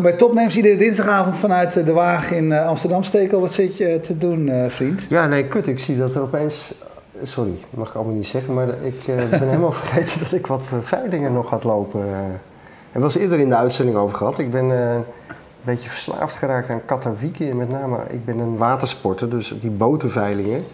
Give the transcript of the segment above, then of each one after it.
Welkom bij Topnames, iedere dinsdagavond vanuit de Waag in Amsterdam. Stekel, wat zit je te doen, vriend? Ja, nee, kut. Ik zie dat er opeens... Sorry, mag ik allemaal niet zeggen, maar ik ben helemaal vergeten dat ik wat veilingen nog had lopen. Er was eerder in de uitzending over gehad. Ik ben een beetje verslaafd geraakt aan Katawiki. En met name, ik ben een watersporter, dus die botenveilingen...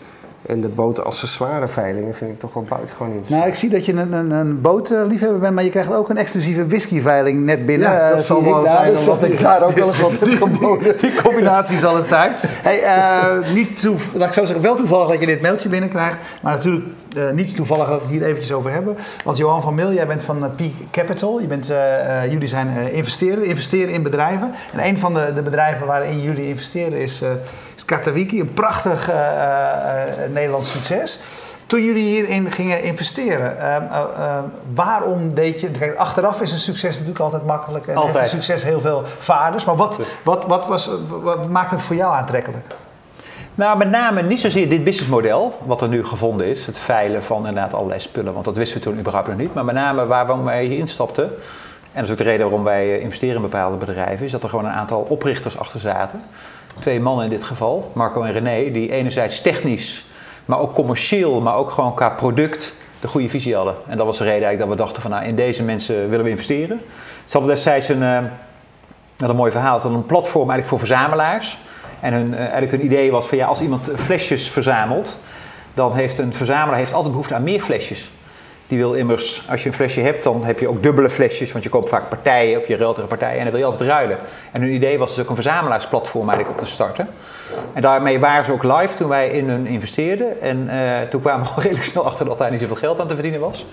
En de bootaccessoireveilingen vind ik toch wel buitengewoon interessant. Nou, ik zie dat je een, een, een bootliefhebber bent, maar je krijgt ook een exclusieve whiskyveiling net binnen. Ja, dat uh, zal wel zijn, dus omdat ik daar ook wel eens wat heb geboden. Die, combinatie zal het zijn. Hey, uh, niet laat ik zo zeggen, wel toevallig dat je dit mailtje binnenkrijgt, maar natuurlijk uh, niet toevallig dat we het hier eventjes over hebben. Want Johan van Mil, jij bent van Peak Capital. Je bent, jullie zijn investeerder, investeren in bedrijven. En een van de, de bedrijven waarin jullie investeren is is Katawiki, een prachtig uh, uh, Nederlands succes. Toen jullie hierin gingen investeren, uh, waarom deed je... Kijk, achteraf is een succes natuurlijk altijd makkelijk en altijd. heeft een succes heel veel vaarders. Maar wat, wat, wat, was, wat maakt het voor jou aantrekkelijk? Nou, met name niet zozeer dit businessmodel, wat er nu gevonden is. Het veilen van inderdaad allerlei spullen, want dat wisten we toen überhaupt nog niet. Maar met name waarom wij hier instapten, en dat is ook de reden waarom wij investeren in bepaalde bedrijven, is dat er gewoon een aantal oprichters achter zaten twee mannen in dit geval, Marco en René, die enerzijds technisch, maar ook commercieel, maar ook gewoon qua product de goede visie hadden. En dat was de reden eigenlijk dat we dachten van nou, in deze mensen willen we investeren. Ze hadden destijds een, uh, een mooi verhaal, een platform eigenlijk voor verzamelaars. En hun, uh, eigenlijk idee was van ja, als iemand flesjes verzamelt, dan heeft een verzamelaar heeft altijd behoefte aan meer flesjes. Die wil immers, als je een flesje hebt, dan heb je ook dubbele flesjes, want je koopt vaak partijen of je ruilt tegen partijen en dan wil je altijd ruilen. En hun idee was dus ook een verzamelaarsplatform eigenlijk op te starten. En daarmee waren ze ook live toen wij in hun investeerden. En uh, toen kwamen we al redelijk snel achter dat daar niet zoveel geld aan te verdienen was.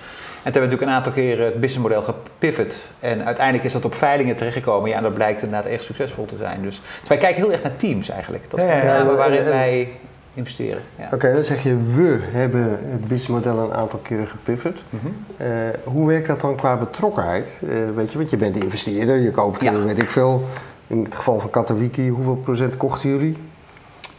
En toen hebben we natuurlijk een aantal keren het businessmodel gepivot. En uiteindelijk is dat op veilingen terechtgekomen. Ja, en dat blijkt inderdaad echt succesvol te zijn. Dus, dus wij kijken heel erg naar teams eigenlijk. Dat is ja, ja, waarin wij investeren. Ja. Oké, dan zeg je we hebben het businessmodel een aantal keren gepivot. Mhm. Eh, hoe werkt dat dan qua betrokkenheid? Uh, weet je, want je bent investeerder, je koopt, ja. weet ik veel. In het geval van Katawiki, hoeveel procent kochten jullie?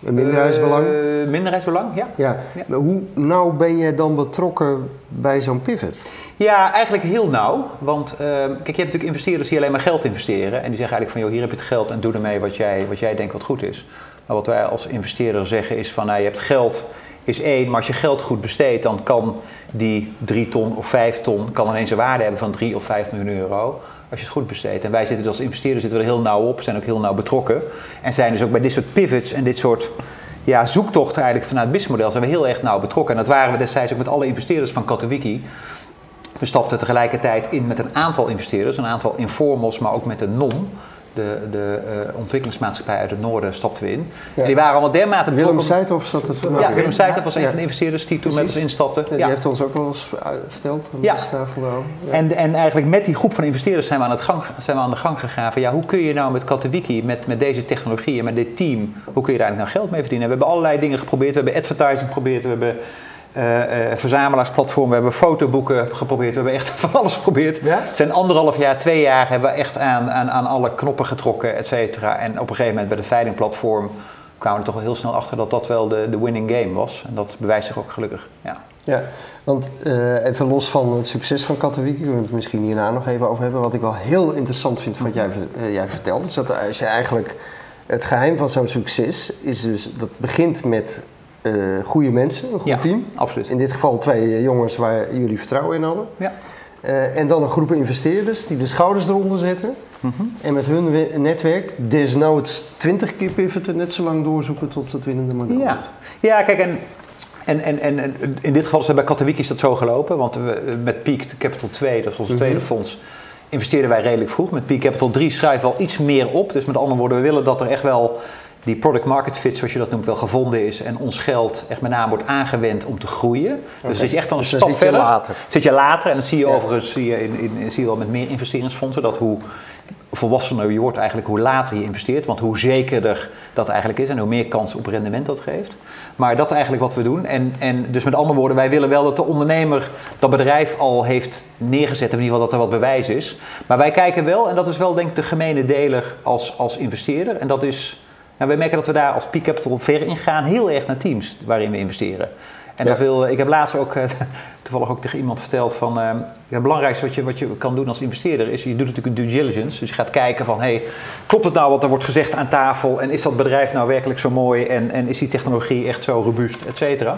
Een minderheidsbelang? Uh, minderheidsbelang, ja. ja. Hoe nauw ben jij dan betrokken bij zo'n pivot? Ja, eigenlijk heel nauw. Want kijk, je hebt natuurlijk investeerders die alleen maar geld investeren. En die zeggen eigenlijk van, joh, hier heb je het geld en doe ermee wat jij, wat jij denkt wat goed is. Maar wat wij als investeerder zeggen is van nou, je hebt geld is één, maar als je geld goed besteedt, dan kan die drie ton of vijf ton kan ineens een waarde hebben van drie of vijf miljoen euro. Als je het goed besteedt. En wij zitten dus als investeerder zitten er heel nauw op, zijn ook heel nauw betrokken. En zijn dus ook bij dit soort pivots en dit soort ja, zoektochten eigenlijk vanuit het businessmodel zijn we heel erg nauw betrokken. En dat waren we destijds ook met alle investeerders van Katowiki. We stapten tegelijkertijd in met een aantal investeerders, een aantal informals, maar ook met een non de, de uh, ontwikkelingsmaatschappij uit het noorden stapten we in. En die waren allemaal dermate Willem Seithoff zat het Ja, Willem Seithoff was een van de investeerders die toen met ons instapte. Ja, die heeft ons ook wel eens eh, verteld. Ja. En, en eigenlijk met die groep van investeerders zijn we aan, het gang, zijn we aan de gang gegaan van ja, hoe kun je nou met Katowiki, met, met deze technologie en met dit team, hoe kun je daar eigenlijk nou geld mee verdienen? We hebben allerlei dingen geprobeerd. We hebben advertising geprobeerd, we hebben verzamelaarsplatform. We hebben fotoboeken geprobeerd. We hebben echt van alles geprobeerd. Ja? Het zijn anderhalf jaar, twee jaar hebben we echt aan, aan, aan alle knoppen getrokken, et cetera. En op een gegeven moment bij het veilingplatform kwamen we er toch wel heel snel achter dat dat wel de, de winning game was. En dat bewijst zich ook gelukkig. Ja, ja want uh, even los van het succes van Katowiki, we het misschien hierna nog even over hebben. Wat ik wel heel interessant vind van wat jij, uh, jij vertelt, is dat als je eigenlijk het geheim van zo'n succes is dus dat begint met uh, goede mensen, een goed ja, team. Absoluut. In dit geval twee eh, jongens waar jullie vertrouwen in hadden. Ja. Uh, en dan een groep investeerders die de schouders eronder zetten. Mm -hmm. En met hun netwerk desnoods 20 keer pivoten, net zo lang doorzoeken tot het winnende model. Ja, ja kijk, en, en, en, en in dit geval is bij Katowiki is dat zo gelopen. Want we, met Peak Capital 2, dat is ons mm -hmm. tweede fonds, investeerden wij redelijk vroeg. Met Peak Capital 3 schrijven we al iets meer op. Dus met andere woorden, we willen dat er echt wel die product market fit, zoals je dat noemt, wel gevonden is en ons geld echt met name wordt aangewend om te groeien. Dus zit je echt dan een dus stap verder. Later. Zit je later en dat zie je overigens zie je in, in, zie je wel met meer investeringsfondsen dat hoe volwassener je wordt eigenlijk hoe later je investeert, want hoe zekerder dat eigenlijk is en hoe meer kans op rendement dat geeft. Maar dat is eigenlijk wat we doen. En, en dus met andere woorden, wij willen wel dat de ondernemer dat bedrijf al heeft neergezet, in ieder geval dat er wat bewijs is. Maar wij kijken wel, en dat is wel denk ik de gemene deler als, als investeerder, en dat is en wij merken dat we daar als Peak Capital ver in gaan, heel erg naar teams waarin we investeren. En dat wil, ik heb laatst ook eh, toevallig ook tegen iemand verteld van... eh, het belangrijkste wat je, wat je kan doen als investeerder is... je doet natuurlijk een due diligence. Dus je gaat kijken van... Hey, klopt het nou wat er wordt gezegd aan tafel? En is dat bedrijf nou werkelijk zo mooi? En, en is die technologie echt zo robuust? Et cetera.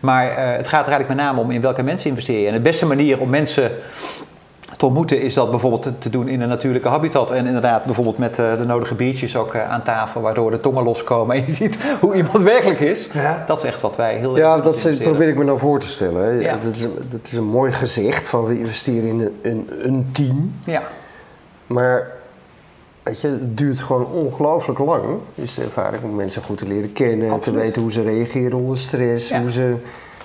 Maar eh, het gaat er eigenlijk met name om in welke mensen investeer je. En de beste manier om mensen te ontmoeten is dat bijvoorbeeld te- te doen in een natuurlijke habitat. En inderdaad bijvoorbeeld met eh, de nodige biertjes ook eh, aan tafel, waardoor de tongen loskomen en je ziet hoe iemand werkelijk is. Ja. Dat is echt wat wij heel Ja, dat is- probeer ik me nou voor te stellen. hè. Ja. Dat, is, een- dat is een mooi gezicht van we investeren in een, een, een team. Ja. Maar weet je, het duurt gewoon ongelooflijk lang. Is de ervaring om mensen goed te leren kennen, te Absoluut. weten hoe ze reageren onder stress. Ja. Hoe ze,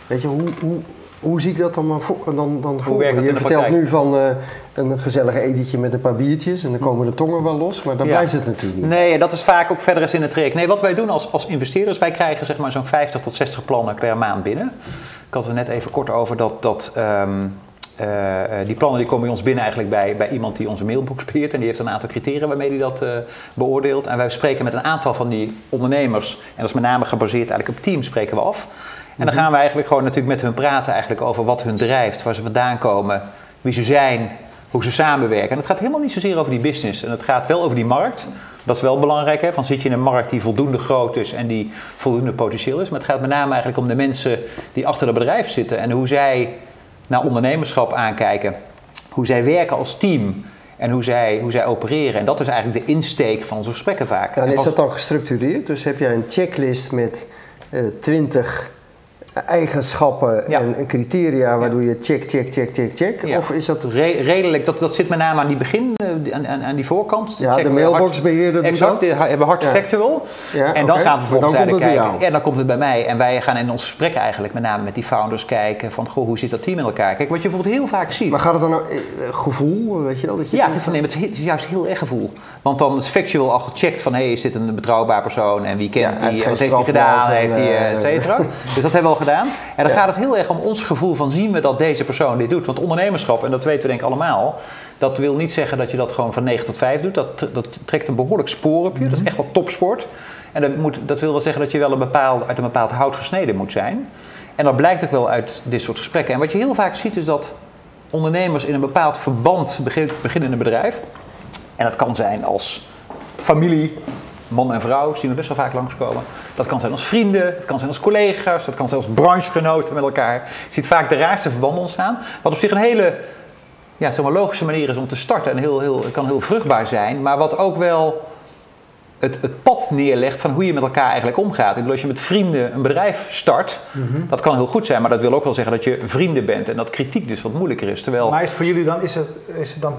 weet je, hoe, hoe, hoe zie ik dat dan, maar voor, dan, dan voor? Je vertelt praktijk? nu van eh, een gezellig etentje met een paar biertjes en dan komen de tongen wel los, maar dan Ja. blijft het natuurlijk niet. Nee, dat is vaak ook verder eens in het traject. Nee, wat wij doen als, als investeerders, wij krijgen zeg maar zo'n 50 tot 60 plannen per maand binnen. Ik had er net even kort over dat, dat ehm, eh, eh, die plannen die komen bij ons binnen eigenlijk bij, bij iemand die onze mailbox beheert. En die heeft een aantal criteria waarmee hij dat eh, beoordeelt. En wij spreken met een aantal van die ondernemers, en dat is met name gebaseerd eigenlijk op team, spreken we af. En dan gaan we eigenlijk gewoon natuurlijk met hun praten eigenlijk over wat hun drijft, waar ze vandaan komen, wie ze zijn, hoe ze samenwerken. En het gaat helemaal niet zozeer over die business. En het gaat wel over die markt. Dat is wel belangrijk. Hè? Van zit je in een markt die voldoende groot is en die voldoende potentieel is. Maar het gaat met name eigenlijk om de mensen die achter het bedrijf zitten. En hoe zij naar ondernemerschap aankijken. Hoe zij werken als team. En hoe zij, hoe zij opereren. En dat is eigenlijk de insteek van onze gesprekken vaak. Ja, en is dat dan gestructureerd? Dus heb jij een checklist met eh 20 eigenschappen Ja. en en criteria waardoor je check, check, check, check, check? Ja. Of is dat... Re- redelijk, dat, dat zit met name aan die begin, eh, aan, aan, aan die voorkant. Ja, de Checken mailboxbeheerder Exact, dat? hebben we hard Ja. factual. Ja, en dan gaan we vervolgens dan eigenlijk kijken. Ja, dan komt het bij mij. En wij gaan in ons gesprek eigenlijk met name met die founders kijken van, goh, hoe zit dat team in elkaar? Kijk, wat je bijvoorbeeld heel vaak ziet. Maar gaat het dan nou, eh, gevoel, weet je wel? Dat je Ja, het is, nee, het is het is juist heel erg gevoel. Want dan is factual al gecheckt van, hey, is dit een betrouwbaar persoon? En wie Ja, kent hij die? Wat heeft hij gedaan? en, Heeft hij, eh, et cetera. dus dat hebben we al gedaan. En dan Ja. gaat het heel erg om ons gevoel van, zien we dat deze persoon dit doet? Want ondernemerschap, en dat weten we denk ik allemaal, dat wil niet zeggen dat je dat gewoon van 9 tot 5 doet. Dat, dat trekt een behoorlijk spoor op je. Dat is echt wel topsport. En dat, moet, dat wil wel zeggen dat je wel een bepaald, uit een bepaald hout gesneden moet zijn. En dat blijkt ook wel uit dit soort gesprekken. En wat je heel vaak ziet is dat ondernemers in een bepaald verband begin- beginnen in een bedrijf. En dat kan zijn als familie, man en vrouw, zien we best wel vaak langskomen. Dat kan zijn als vrienden, dat kan zijn als collega's, dat kan zijn als branchegenoten met elkaar. Je ziet vaak de raarste verbanden ontstaan. Wat op zich een hele ja, zeg maar, logische manier is om te starten en heel, heel, kan heel vruchtbaar zijn. Maar wat ook wel het, het pad neerlegt van hoe je met elkaar eigenlijk omgaat. Ik bedoel, als je met vrienden een bedrijf start, dat kan heel goed zijn. Maar dat wil ook wel zeggen dat je vrienden bent en dat kritiek dus wat moeilijker is. Terwijl, Maar is het voor jullie dan, is het, is het dan,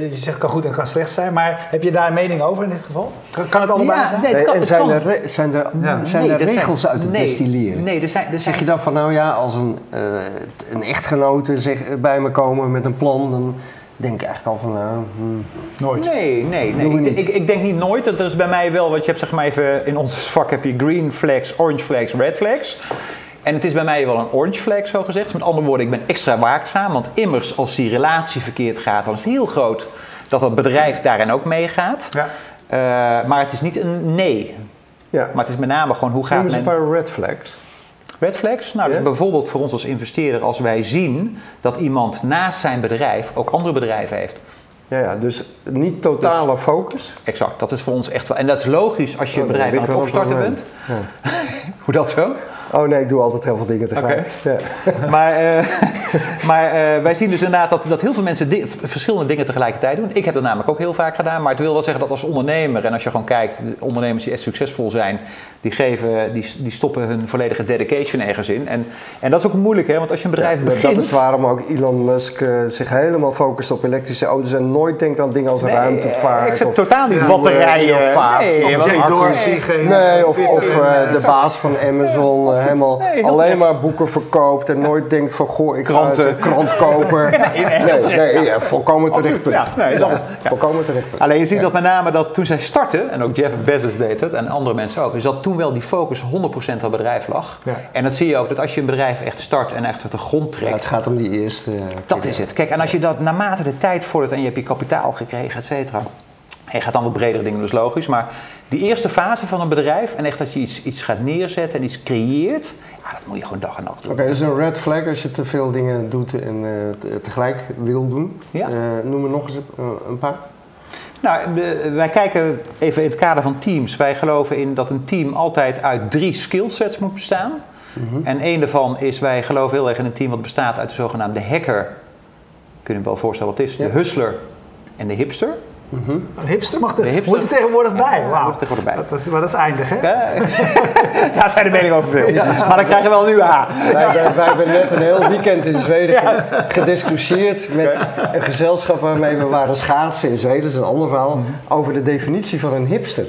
je zegt kan goed en kan slecht zijn, maar heb je daar een mening over in dit geval? Kan, kan het allebei Ja, zijn? nee, het kan- en het zijn, kan. er, re- zijn er, Ja. zijn Nee, er zijn- regels uit te nee, destilleren? Nee, er zijn, er zijn, Zeg je dan van, nou ja, als een, eh, een echtgenote zeg, bij me komen met een plan, dan denk ik eigenlijk al van, nou, hmm, Nooit. Nee, nee, nee. Ik, ik, ik denk niet nooit. Dat is bij mij wel, want je hebt zeg maar even in ons vak heb je green flags, orange flags, red flags. En het is bij mij wel een orange flag zo gezegd. Dus met andere woorden, ik ben extra waakzaam. Want immers als die relatie verkeerd gaat, dan is het heel groot dat dat bedrijf daarin ook meegaat. Ja. Eh, maar het is niet een nee. ja. Maar het is met name gewoon hoe gaat Noem eens een men... paar red flags. Red flags? Nou, dus bijvoorbeeld voor ons als investeerder, als wij zien dat iemand naast zijn bedrijf ook andere bedrijven heeft. Ja, ja, dus niet totale focus. Exact, dat is voor ons echt wel. En dat is logisch als je een Oh, dan bedrijf aan het een opstarten bent. Hoe dat zo? Oh nee, ik doe altijd heel veel dingen tegelijk. Ja. Maar, eh, maar eh, wij zien dus inderdaad dat, dat heel veel mensen di- verschillende dingen tegelijkertijd doen. Ik heb dat namelijk ook heel vaak gedaan. Maar het wil wel zeggen dat als ondernemer, en als je gewoon kijkt, de ondernemers die echt succesvol zijn, die, geven, die, die stoppen hun volledige dedication ergens in. En, en dat is ook moeilijk, hè? want als je een bedrijf Ja, begint... Dat is waarom ook Elon Musk eh, zich helemaal focust op elektrische auto's en nooit denkt aan dingen als Nee, ruimtevaart. Ik zeg of totaal niet batterijen. innovatie. Nee, Of Nee, of, of eh, eh, de baas van Amazon helemaal Nee, alleen maar boeken verkoopt en nooit denkt van goh, ik ga een krant kopen. Nee, nee, ja, volkomen terecht punt. Ja, nee, ja. Volkomen terecht punt. Alleen je ziet dat met name dat toen zij startten, en ook Jeff Bezos deed het en andere mensen ook, is dat toen wel die focus 100% op het bedrijf lag. Ja. En dat zie je ook, dat als je een bedrijf echt start en echt uit de grond Ja, trekt, het gaat om die eerste. eh, dat is het. Kijk, en als je dat naarmate de tijd vordert en je hebt je kapitaal gekregen, et cetera. En je gaat dan wat bredere dingen, dus logisch. Maar die eerste fase van een bedrijf en echt dat je iets, iets gaat neerzetten en iets creëert. Ah, dat moet je gewoon dag en nacht doen. Oké, is een red flag als je te veel dingen doet en eh, te- tegelijk wil doen. Ja. Eh, noem er nog eens een, een paar. Nou, wij kijken even in het kader van teams. Wij geloven in dat een team altijd uit drie skillsets moet bestaan. En één daarvan is, wij geloven heel erg in een team wat bestaat uit de zogenaamde hacker. Kun je je wel voorstellen wat het is? Ja. De hustler en de hipster. Een hipster mag er, De hipster- moet er tegenwoordig bij. Ja, Wauw. moet er tegenwoordig bij. Dat, is- maar dat is eindig, hè? Daar zijn de meningen over veel. Maar dan krijgen we wel nu A. Wij, wij, wij hebben net een heel weekend in Zweden ge- gediscussieerd met een gezelschap waarmee we waren schaatsen in Zweden, dat is een ander verhaal, over de definitie van een hipster.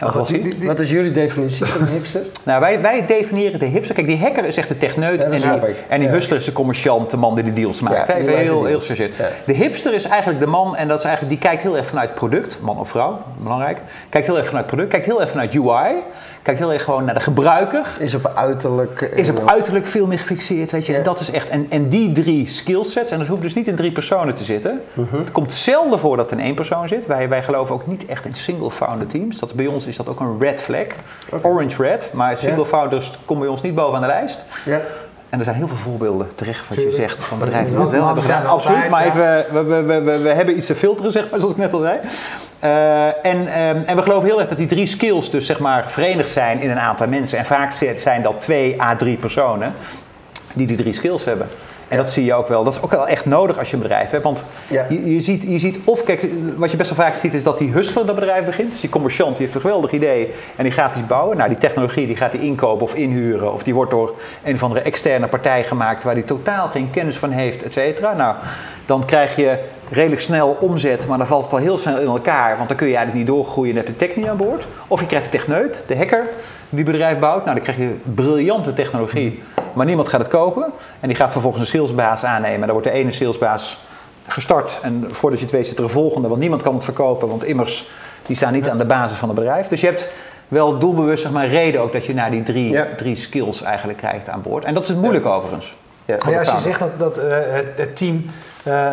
Wat was die? Die- die- Wat is jullie definitie van een hipster? Nou, wij, wij definiëren de hipster. Kijk, die hacker is echt de techneut. Ja, en, die, en die Ja. hustler is de commerciant, de man die de deals maakt. Ja, de heel, heel. Ja. De hipster is eigenlijk de man, en dat is eigenlijk, die kijkt heel erg vanuit het product, man of vrouw, belangrijk. Kijkt heel erg vanuit het product, kijkt heel erg vanuit UI. Kijkt heel erg gewoon naar de gebruiker. Is op uiterlijk. eh, Is op uiterlijk veel meer gefixeerd, weet je. Ja. En dat is echt, en, en die drie skillsets, en dat hoeft dus niet in drie personen te zitten. Het komt zelden voor dat er in één persoon zit. Wij, wij geloven ook niet echt in single founder teams. Dat, bij ons is dat ook een red flag. Orange red, maar single founders komen bij ons niet bovenaan de lijst. Ja. En er zijn heel veel voorbeelden, terecht wat je zegt, van bedrijven die dat wel hebben gedaan. zijn Absoluut, maar even, we, we, we, we, we hebben iets te filteren, zeg maar, zoals ik net al zei. Eh, en, ehm, en we geloven heel erg dat die drie skills dus zeg maar verenigd zijn in een aantal mensen. En vaak zijn dat twee à drie personen die die drie skills hebben. En dat zie je ook wel. Dat is ook wel echt nodig als je een bedrijf hebt. Want Ja. je, je, ziet, je ziet, of kijk, wat je best wel vaak ziet is dat die hustler dat bedrijf begint. Dus die commerciant die heeft een geweldig idee en die gaat iets bouwen. Nou, die technologie die gaat hij inkopen of inhuren. Of die wordt door een of andere externe partij gemaakt waar hij totaal geen kennis van heeft, et cetera. Nou, dan krijg je redelijk snel omzet, maar dan valt het al heel snel in elkaar. Want dan kun je eigenlijk niet doorgroeien en heb je de tech niet aan boord. Of je krijgt de techneut, de hacker, die bedrijf bouwt. Nou, dan krijg je briljante technologie, maar niemand gaat het kopen. En die gaat vervolgens een salesbaas aannemen. Dan wordt de ene salesbaas gestart en voordat je het weet zit er een volgende, want niemand kan het verkopen, want immers die staan niet aan de basis van het bedrijf. Dus je hebt wel doelbewust zeg maar, reden ook dat je naar die drie, Ja. drie skills eigenlijk krijgt aan boord. En dat is het moeilijk overigens. Ja. Maar ja, als je zegt dat, dat eh, het, team eh,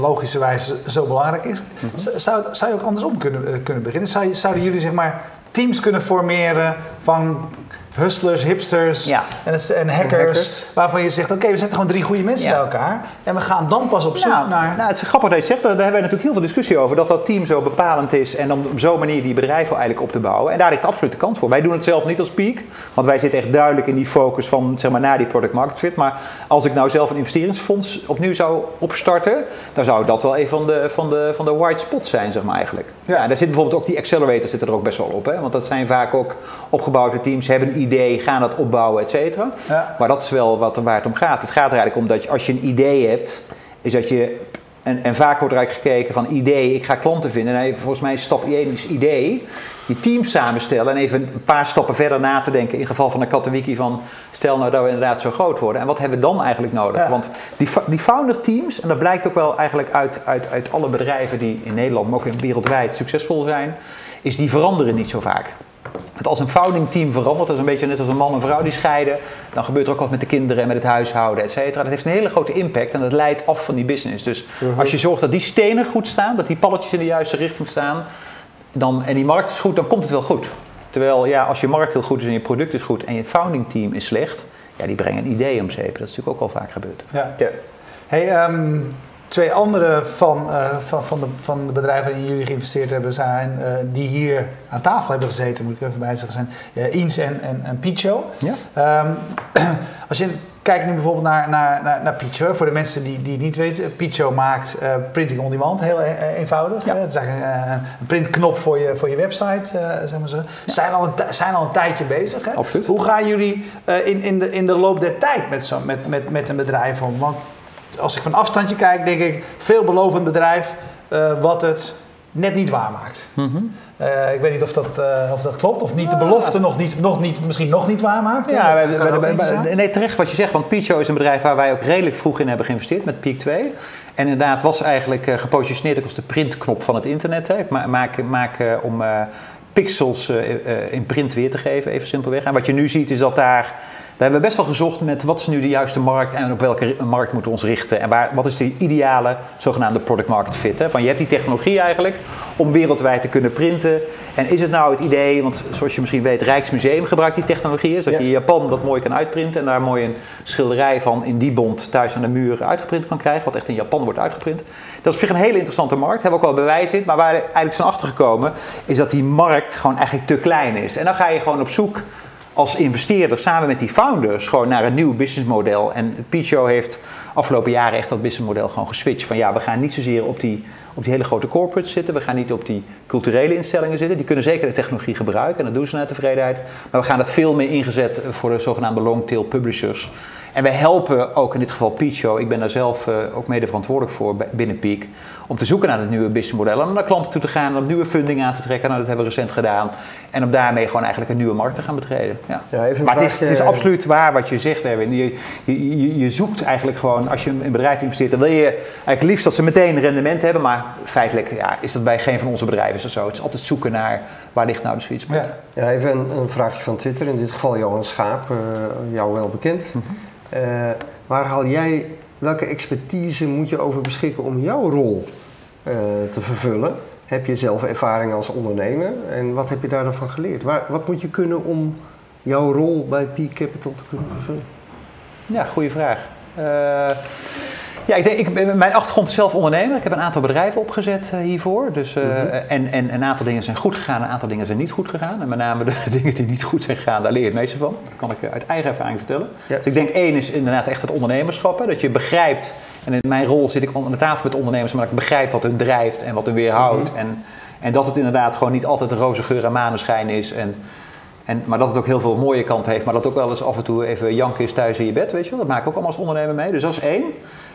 logischerwijs zo belangrijk is, Mhm. zou, zou je ook andersom kunnen, kunnen beginnen? Zou zouden jullie zeg maar teams kunnen formeren van hustlers, hipsters Ja. en, en hackers, hackers. waarvan je zegt, oké, we zetten gewoon drie goede mensen Ja. bij elkaar en we gaan dan pas op zoek Nou, naar... nou, het is grappig dat je zegt, daar hebben wij natuurlijk heel veel discussie over, dat dat team zo bepalend is en om op zo'n manier die bedrijven eigenlijk op te bouwen. En daar ligt absoluut de kans voor. Wij doen het zelf niet als Peak, want wij zitten echt duidelijk in die focus van, zeg maar, naar die product market fit. Maar als ik nou zelf een investeringsfonds opnieuw zou opstarten, dan zou dat wel een van de, van de, van de white spots zijn, zeg maar eigenlijk. Ja. Ja. daar zit bijvoorbeeld ook die accelerator zit er ook best wel op, hè? want dat zijn vaak ook opgebouwde teams, hebben een idee, gaan dat opbouwen, et cetera. Ja. Maar dat is wel wat, waar het om gaat. Het gaat er eigenlijk om dat je, als je een idee hebt, is dat je. En, en vaak wordt er eigenlijk gekeken van idee, ik ga klanten vinden. En even, volgens mij is stap 1 is idee. Die teams samenstellen en even een paar stappen verder na te denken. In geval van een Katowiki van stel nou dat we inderdaad zo groot worden. En wat hebben we dan eigenlijk nodig? Ja. Want die, die founder teams, en dat blijkt ook wel eigenlijk uit, uit, uit alle bedrijven die in Nederland, maar ook in wereldwijd succesvol zijn, is die veranderen niet zo vaak. Want als een founding team verandert, dat is een beetje net als een man en vrouw die scheiden, dan gebeurt er ook wat met de kinderen en met het huishouden, et cetera. Dat heeft een hele grote impact en dat leidt af van die business. Dus als je zorgt dat die stenen goed staan, dat die palletjes in de juiste richting staan, dan, en die markt is goed, dan komt het wel goed. Terwijl ja, als je markt heel goed is en je product is goed en je founding team is slecht, ja, die brengen een idee om zeep. Dat is natuurlijk ook al vaak gebeurd. Ja. Ja. Hey, ehm, twee andere van, eh, van, van, de, van de bedrijven waarin jullie geïnvesteerd hebben, zijn eh, die hier aan tafel hebben gezeten, moet ik even bij zeggen, zijn uh, en, en, en Picho. Ja. Ehm, als je kijkt nu bijvoorbeeld naar, naar, naar, naar Picho, voor de mensen die, die het niet weten, Picho maakt printing on demand, heel eenvoudig. Ja. Het is eigenlijk een printknop voor je, voor je website, zeg maar zo. Zijn, al een, zijn al een tijdje bezig. Hè? Absoluut. Hoe gaan jullie in, in, de, in de loop der tijd met, zo, met, met, met een bedrijf om? Want als ik van afstandje kijk, denk ik, veelbelovend bedrijf eh, wat het net niet waarmaakt. Eh, ik weet niet of dat, eh, of dat klopt, of niet de belofte nog niet, nog niet, misschien nog niet waarmaakt. Ja, nee, terecht wat je zegt, want Picho is een bedrijf waar wij ook redelijk vroeg in hebben geïnvesteerd met Peak 2. En inderdaad was eigenlijk gepositioneerd ook als de printknop van het internet. Hè. Ma- maak, maak om pixels in print weer te geven, even simpelweg. En wat je nu ziet is dat Daar hebben we best wel gezocht met wat is nu de juiste markt en op welke markt moeten we ons richten. En waar, wat is de ideale zogenaamde product market fit. Hè? Van je hebt die technologie eigenlijk om wereldwijd te kunnen printen. En is het nou het idee, want zoals je misschien weet, Rijksmuseum gebruikt die technologie. Zodat je in Japan dat mooi kan uitprinten en daar mooi een schilderij van in die bond thuis aan de muur uitgeprint kan krijgen. Wat echt in Japan wordt uitgeprint. Dat is op zich een hele interessante markt, hebben we ook wel bewijs in. Maar waar we eigenlijk zijn achtergekomen is dat die markt gewoon eigenlijk te klein is. En dan ga je gewoon op zoek als investeerder samen met die founders gewoon naar een nieuw businessmodel. En Picho heeft afgelopen jaren echt dat businessmodel gewoon geswitcht. Van ja, we gaan niet zozeer op die, op die hele grote corporates zitten. We gaan niet op die culturele instellingen zitten. Die kunnen zeker de technologie gebruiken en dat doen ze naar tevredenheid. Maar we gaan het veel meer ingezet voor de zogenaamde long-tail publishers. En wij helpen ook in dit geval Picho, ik ben daar zelf uh, ook mede verantwoordelijk voor binnen Peak, om te zoeken naar het nieuwe businessmodel. Om naar klanten toe te gaan, om nieuwe funding aan te trekken. Nou, dat hebben we recent gedaan. En om daarmee gewoon eigenlijk een nieuwe markt te gaan betreden. Ja. maar het is, het is, absoluut waar wat je zegt, Erwin. Je, je, je, zoekt eigenlijk gewoon, als je in een bedrijf investeert, dan wil je eigenlijk liefst dat ze meteen rendement hebben. Maar feitelijk ja, is dat bij geen van onze bedrijven zo. Het is altijd zoeken naar waar ligt nou de sweet spot. Ja, ja even een, een, vraagje van Twitter. In dit geval Johan Schaap, uh, jou wel bekend. Mm -hmm. waar haal jij welke expertise moet je over beschikken om jouw rol uh, te vervullen? Heb je zelf ervaring als ondernemer en wat heb je daar dan van geleerd? Wat moet je kunnen om jouw rol bij Peak Capital te kunnen vervullen? Ja, goede vraag. Uh, ja, ik denk, ik, mijn achtergrond is zelf ondernemer. Ik heb een aantal bedrijven opgezet uh, hiervoor. Dus, uh, mm-hmm. en, en een aantal dingen zijn goed gegaan, een aantal dingen zijn niet goed gegaan. En met name de dingen die niet goed zijn gegaan, daar leer je het meeste van. Dat kan ik uit eigen ervaring vertellen. Ja. Dus ik denk één is inderdaad echt het ondernemerschap. Hè, dat je begrijpt, en in mijn rol zit ik aan de tafel met ondernemers, maar dat ik begrijp wat hun drijft en wat hun weerhoudt. Mm-hmm. En, en dat het inderdaad gewoon niet altijd een roze geur en maneschijn is. En, en, maar dat het ook heel veel mooie kanten heeft. Maar dat ook wel eens af en toe even janken is thuis in je bed, weet je wel. Dat maak ik ook allemaal als ondernemer mee. Dus dat is één.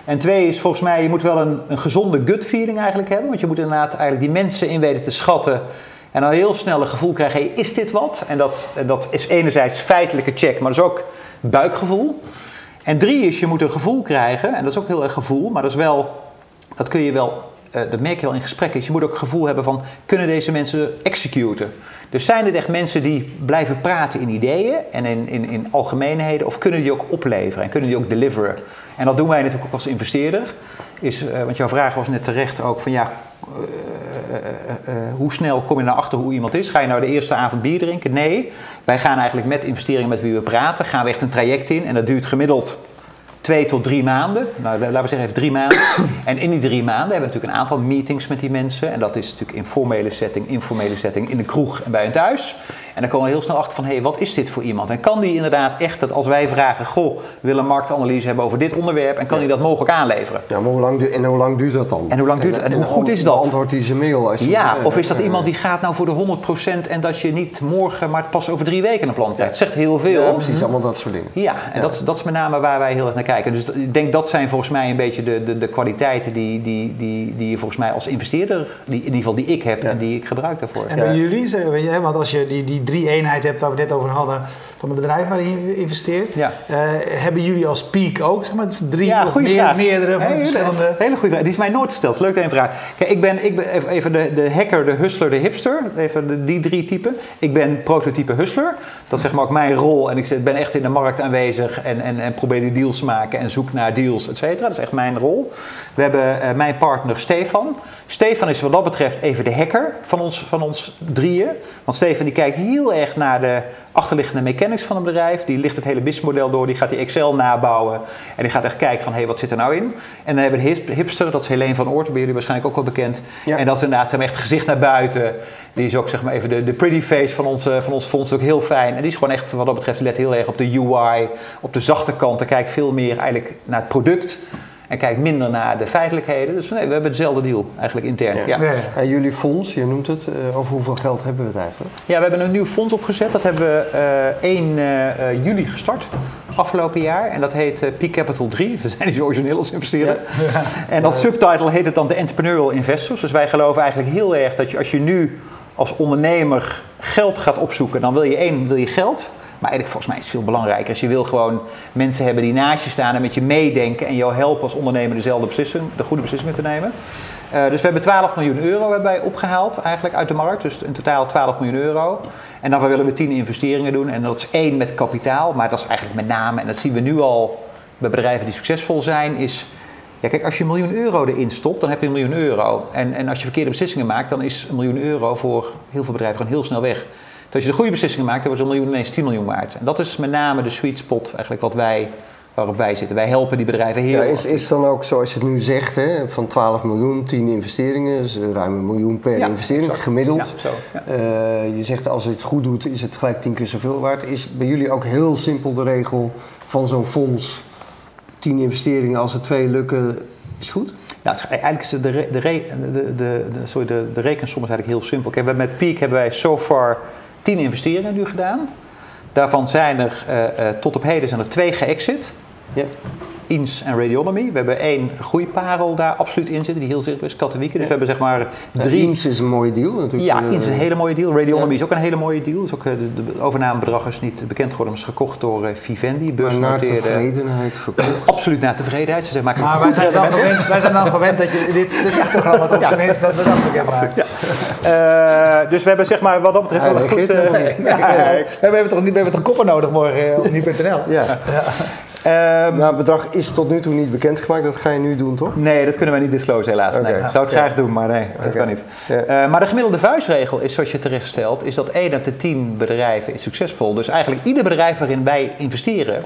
En twee is volgens mij, je moet wel een, een gezonde gut feeling eigenlijk hebben. Want je moet inderdaad eigenlijk die mensen in weten te schatten. En dan heel snel een gevoel krijgen, is dit wat? En dat, en dat is enerzijds feitelijke check, maar dat is ook buikgevoel. En drie is, je moet een gevoel krijgen. En dat is ook heel erg gevoel, maar dat is wel, dat kun je wel uh, dat merk je wel in gesprekken, is je moet ook het gevoel hebben van, kunnen deze mensen executen? Dus zijn het echt mensen die blijven praten in ideeën en in, in, in algemeenheden, of kunnen die ook opleveren en kunnen die ook deliveren? En dat doen wij natuurlijk ook als investeerder. Is, uh, want jouw vraag was net terecht ook van ja, uh, hoe snel kom je naar achter hoe iemand is? Ga je nou de eerste avond bier drinken? Nee, wij gaan eigenlijk met investeringen met wie we praten, gaan we echt een traject in en dat duurt gemiddeld twee tot drie maanden. Nou, laten we zeggen even drie maanden. En in die drie maanden hebben we natuurlijk een aantal meetings met die mensen. En dat is natuurlijk in formele setting, informele setting, in de kroeg en bij hun thuis. En dan komen we heel snel achter van, hé, hey, wat is dit voor iemand? En kan die inderdaad echt, dat als wij vragen, goh, we willen een marktanalyse hebben over dit onderwerp, en kan die dat mogelijk aanleveren? Ja, maar hoe lang, en hoe lang duurt dat dan? En hoe lang duurt en, en, hoe goed is dat? Antwoordt hij zijn mail? Als je ja, of is dat iemand die gaat nou voor de 100% en dat je niet morgen, maar pas over drie weken een plan krijgt? Het zegt heel veel. Ja, precies, allemaal dat soort dingen. Ja, en Dat, dat is met name waar wij heel erg naar kijken. Dus ik denk dat zijn volgens mij een beetje de, de, de kwaliteiten die, die, die, die je volgens mij als investeerder, die, in ieder geval die ik heb en die ik gebruik daarvoor. En bij jullie, want als je die, die drie eenheid hebt waar we het net over hadden, van de bedrijven waarin je investeert. Ja. Uh, hebben jullie als peak ook zeg maar, drie ja, of meer, meerdere van verschillende... Hele goede vraag. Die is mij nooit gesteld. Leuk dat je vraag. Kijk, ik ben, ik ben even de, de hacker, de hustler, de hipster. Even de, die drie typen. Ik ben prototype hustler. Dat is zeg maar ook mijn rol. En ik ben echt in de markt aanwezig en, en, en probeer die deals te maken en zoek naar deals, et cetera. Dat is echt mijn rol. We hebben uh, mijn partner Stefan. Stefan is wat dat betreft even de hacker van ons, van ons drieën. Want Stefan die kijkt heel erg naar de achterliggende mechanics van een bedrijf. Die ligt het hele businessmodel door, die gaat die Excel nabouwen. En die gaat echt kijken van, hé, hey, wat zit er nou in? En dan hebben we de hipster, dat is Helene van Oort, bij jullie waarschijnlijk ook wel bekend. En dat is inderdaad maar, echt gezicht naar buiten. Die is ook zeg maar even de, de pretty face van ons, van ons fonds, ook heel fijn. En die is gewoon echt, wat dat betreft, let heel erg op de UI, op de zachte kant. Hij kijkt veel meer eigenlijk naar het product en kijkt minder naar de feitelijkheden. Dus nee, we hebben hetzelfde deal eigenlijk intern. Ja. ja. En jullie fonds, je noemt het, uh, over hoeveel geld hebben we het eigenlijk? Ja, we hebben een nieuw fonds opgezet. Dat hebben we uh, 1 uh, juli gestart, afgelopen jaar. En dat heet uh, Peak Capital 3. We zijn niet zo origineel als investeren. Ja. En als subtitle heet het dan de Entrepreneurial Investors. Dus wij geloven eigenlijk heel erg dat je als je nu als ondernemer geld gaat opzoeken, dan wil je één, wil je geld. Maar eigenlijk volgens mij is het veel belangrijker. Als je wil gewoon mensen hebben die naast je staan en met je meedenken en jou helpen als ondernemer dezelfde beslissing, de goede beslissingen te nemen. Uh, dus we hebben 12 miljoen euro wij opgehaald eigenlijk uit de markt. Dus in totaal 12 miljoen euro. En dan willen we 10 investeringen doen. En dat is één met kapitaal. Maar dat is eigenlijk met name, en dat zien we nu al bij bedrijven die succesvol zijn, is ja, kijk, als je een miljoen euro erin stopt, dan heb je een miljoen euro. En, en als je verkeerde beslissingen maakt, dan is een miljoen euro voor heel veel bedrijven gewoon heel snel weg. Dus als je de goede beslissingen maakt, dan wordt een miljoen ineens 10 miljoen waard. En dat is met name de sweet spot eigenlijk wat wij, waarop wij zitten. Wij helpen die bedrijven heel ja, is, is dan ook zoals je het nu zegt, hè, van 12 miljoen, 10 investeringen, dus ruim een miljoen per investering gemiddeld. Ja, zo, ja. Uh, je zegt als je het goed doet, is het gelijk 10 keer zoveel waard. Is bij jullie ook heel simpel de regel van zo'n fonds 10 investeringen, als er twee lukken, is het goed? Nou, eigenlijk is de, de, de, de, sorry, de, de rekensom is eigenlijk heel simpel. Kijk, met Peak hebben wij so far 10 investeringen nu gedaan. Daarvan zijn er uh, uh, tot op heden zijn er twee geëxit. Ja. INS en Radionomy. We hebben één groeiparel daar absoluut in zitten, die heel zichtbaar is, Katowijk. Dus we hebben zeg maar drie... INS is een mooie deal natuurlijk. Ja, INS is een hele mooie deal. Radionomy is ook een hele mooie deal. Dus ook, de, de overnamebedrag is niet bekend geworden, maar is gekocht door Vivendi, Maar naar tevredenheid verkocht. Absoluut naar tevredenheid. Ze maken maar wij zijn, dan gewend, wij zijn dan gewend dat je dit, dit programma op zijn minst dat we dat bekend maakt. Ja. Uh, dus we hebben zeg maar wat dat betreft wel een goed... Uh, we hebben toch niet, we hebben toch koppen nodig morgen op nu.nl. Ja. Um, nou, het bedrag is tot nu toe niet bekendgemaakt. Dat ga je nu doen, toch? Nee, dat kunnen wij niet disclose helaas. Okay. Nee, ik zou het graag doen, maar nee, dat kan niet. Uh, maar de gemiddelde vuistregel is, zoals je terecht stelt, is dat 1 op de 10 bedrijven is succesvol. Dus eigenlijk ieder bedrijf waarin wij investeren,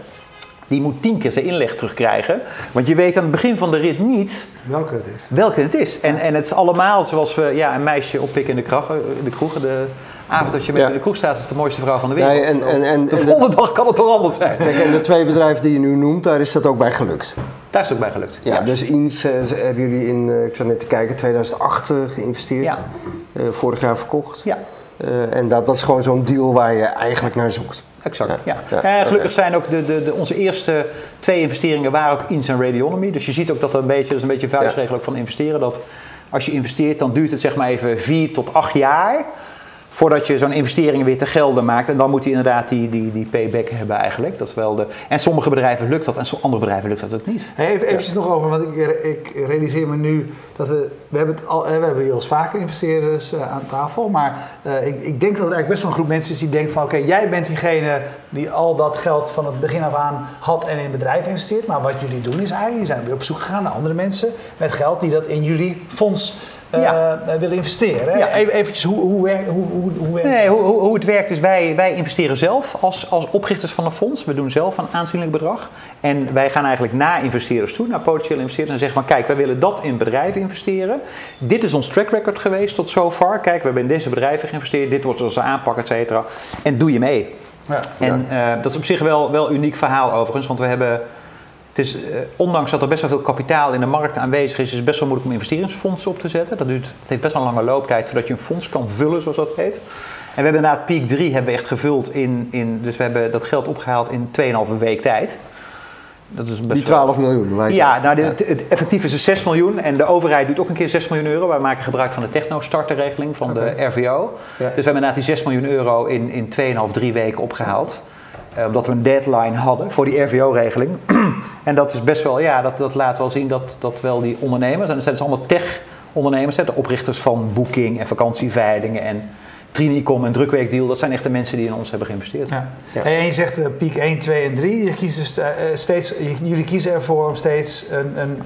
die moet tien keer zijn inleg terugkrijgen. Want je weet aan het begin van de rit niet... Welke het is. Welke het is. En, en het is allemaal zoals we ja, een meisje oppikken in de, kracht, de kroeg. De, avond als je met in de kroeg staat, is de mooiste vrouw van de wereld. Nee, en, en, en, de volgende dag kan het toch anders zijn. Kijk, en de twee bedrijven die je nu noemt, daar is dat ook bij gelukt. Daar is het ook bij gelukt. Ja, dus INS uh, hebben jullie in, uh, ik zat net te kijken, 2008 uh, geïnvesteerd. Ja. vorig jaar verkocht. Ja. en dat, dat is gewoon zo'n deal waar je eigenlijk naar zoekt. Exact, ja. ja. En gelukkig zijn ook de, de, de, onze eerste twee investeringen waren ook INS en Radionomy. Dus je ziet ook dat er een beetje, dat is een beetje een vuistregel ook van investeren. Dat als je investeert, dan duurt het zeg maar even vier tot acht jaar voordat je zo'n investering weer te gelden maakt. En dan moet hij inderdaad die, die, die payback hebben eigenlijk. Dat is wel de, en sommige bedrijven lukt dat en andere bedrijven lukt dat ook niet. Hey, even eventjes nog over, want ik, ik, realiseer me nu dat we... We hebben, het al, we hebben hier als vaker investeerders uh, aan tafel. Maar uh, ik, ik, denk dat er eigenlijk best wel een groep mensen is die denkt van... Oké, jij bent diegene die al dat geld van het begin af aan had en in bedrijf investeert. Maar wat jullie doen is eigenlijk, je zijn weer op zoek gegaan naar andere mensen met geld die dat in jullie fonds ja. uh, willen investeren. Ja. Even eventjes hoe, hoe, hoe, hoe, hoe, werkt nee, hoe, hoe, het werkt is, wij, wij investeren zelf als, als oprichters van een fonds. We doen zelf een aanzienlijk bedrag. En wij gaan eigenlijk naar investeerders toe, naar potentiële investeerders. En zeggen van kijk, wij willen dat in bedrijven investeren. Dit is ons track record geweest tot zover. Kijk, we hebben in deze bedrijven geïnvesteerd. Dit wordt onze aanpak, et cetera. En doe je mee. Ja, en uh, dat is op zich wel, wel een uniek verhaal overigens. Want we hebben het is, eh, ondanks dat er best wel veel kapitaal in de markt aanwezig is, is het best wel moeilijk om investeringsfondsen op te zetten. Dat duurt, het heeft best wel een lange looptijd voordat je een fonds kan vullen, zoals dat heet. En we hebben inderdaad Peak 3 hebben we echt gevuld in, in dus we hebben dat geld opgehaald in 2,5 week tijd. Dat is best Die 12 miljoen? Ja, nou, de, het, effectief is het 6 miljoen en de overheid doet ook een keer 6 miljoen euro. Wij maken gebruik van de techno-starterregeling van de RVO. Dus we hebben inderdaad die 6 miljoen euro in, in 2,5, 3 weken opgehaald. Uh, omdat we een deadline hadden voor die RVO-regeling. en dat is best wel, ja, dat, dat laat wel zien dat, dat wel die ondernemers, en dat zijn dus allemaal tech-ondernemers, de oprichters van Booking en vakantieveilingen en Trinicom en Drukweekdeal, dat zijn echt de mensen die in ons hebben geïnvesteerd. Ja. En je zegt uh, piek 1, 2 en 3. Je kiest dus, uh, steeds, jullie kiezen ervoor om steeds een, een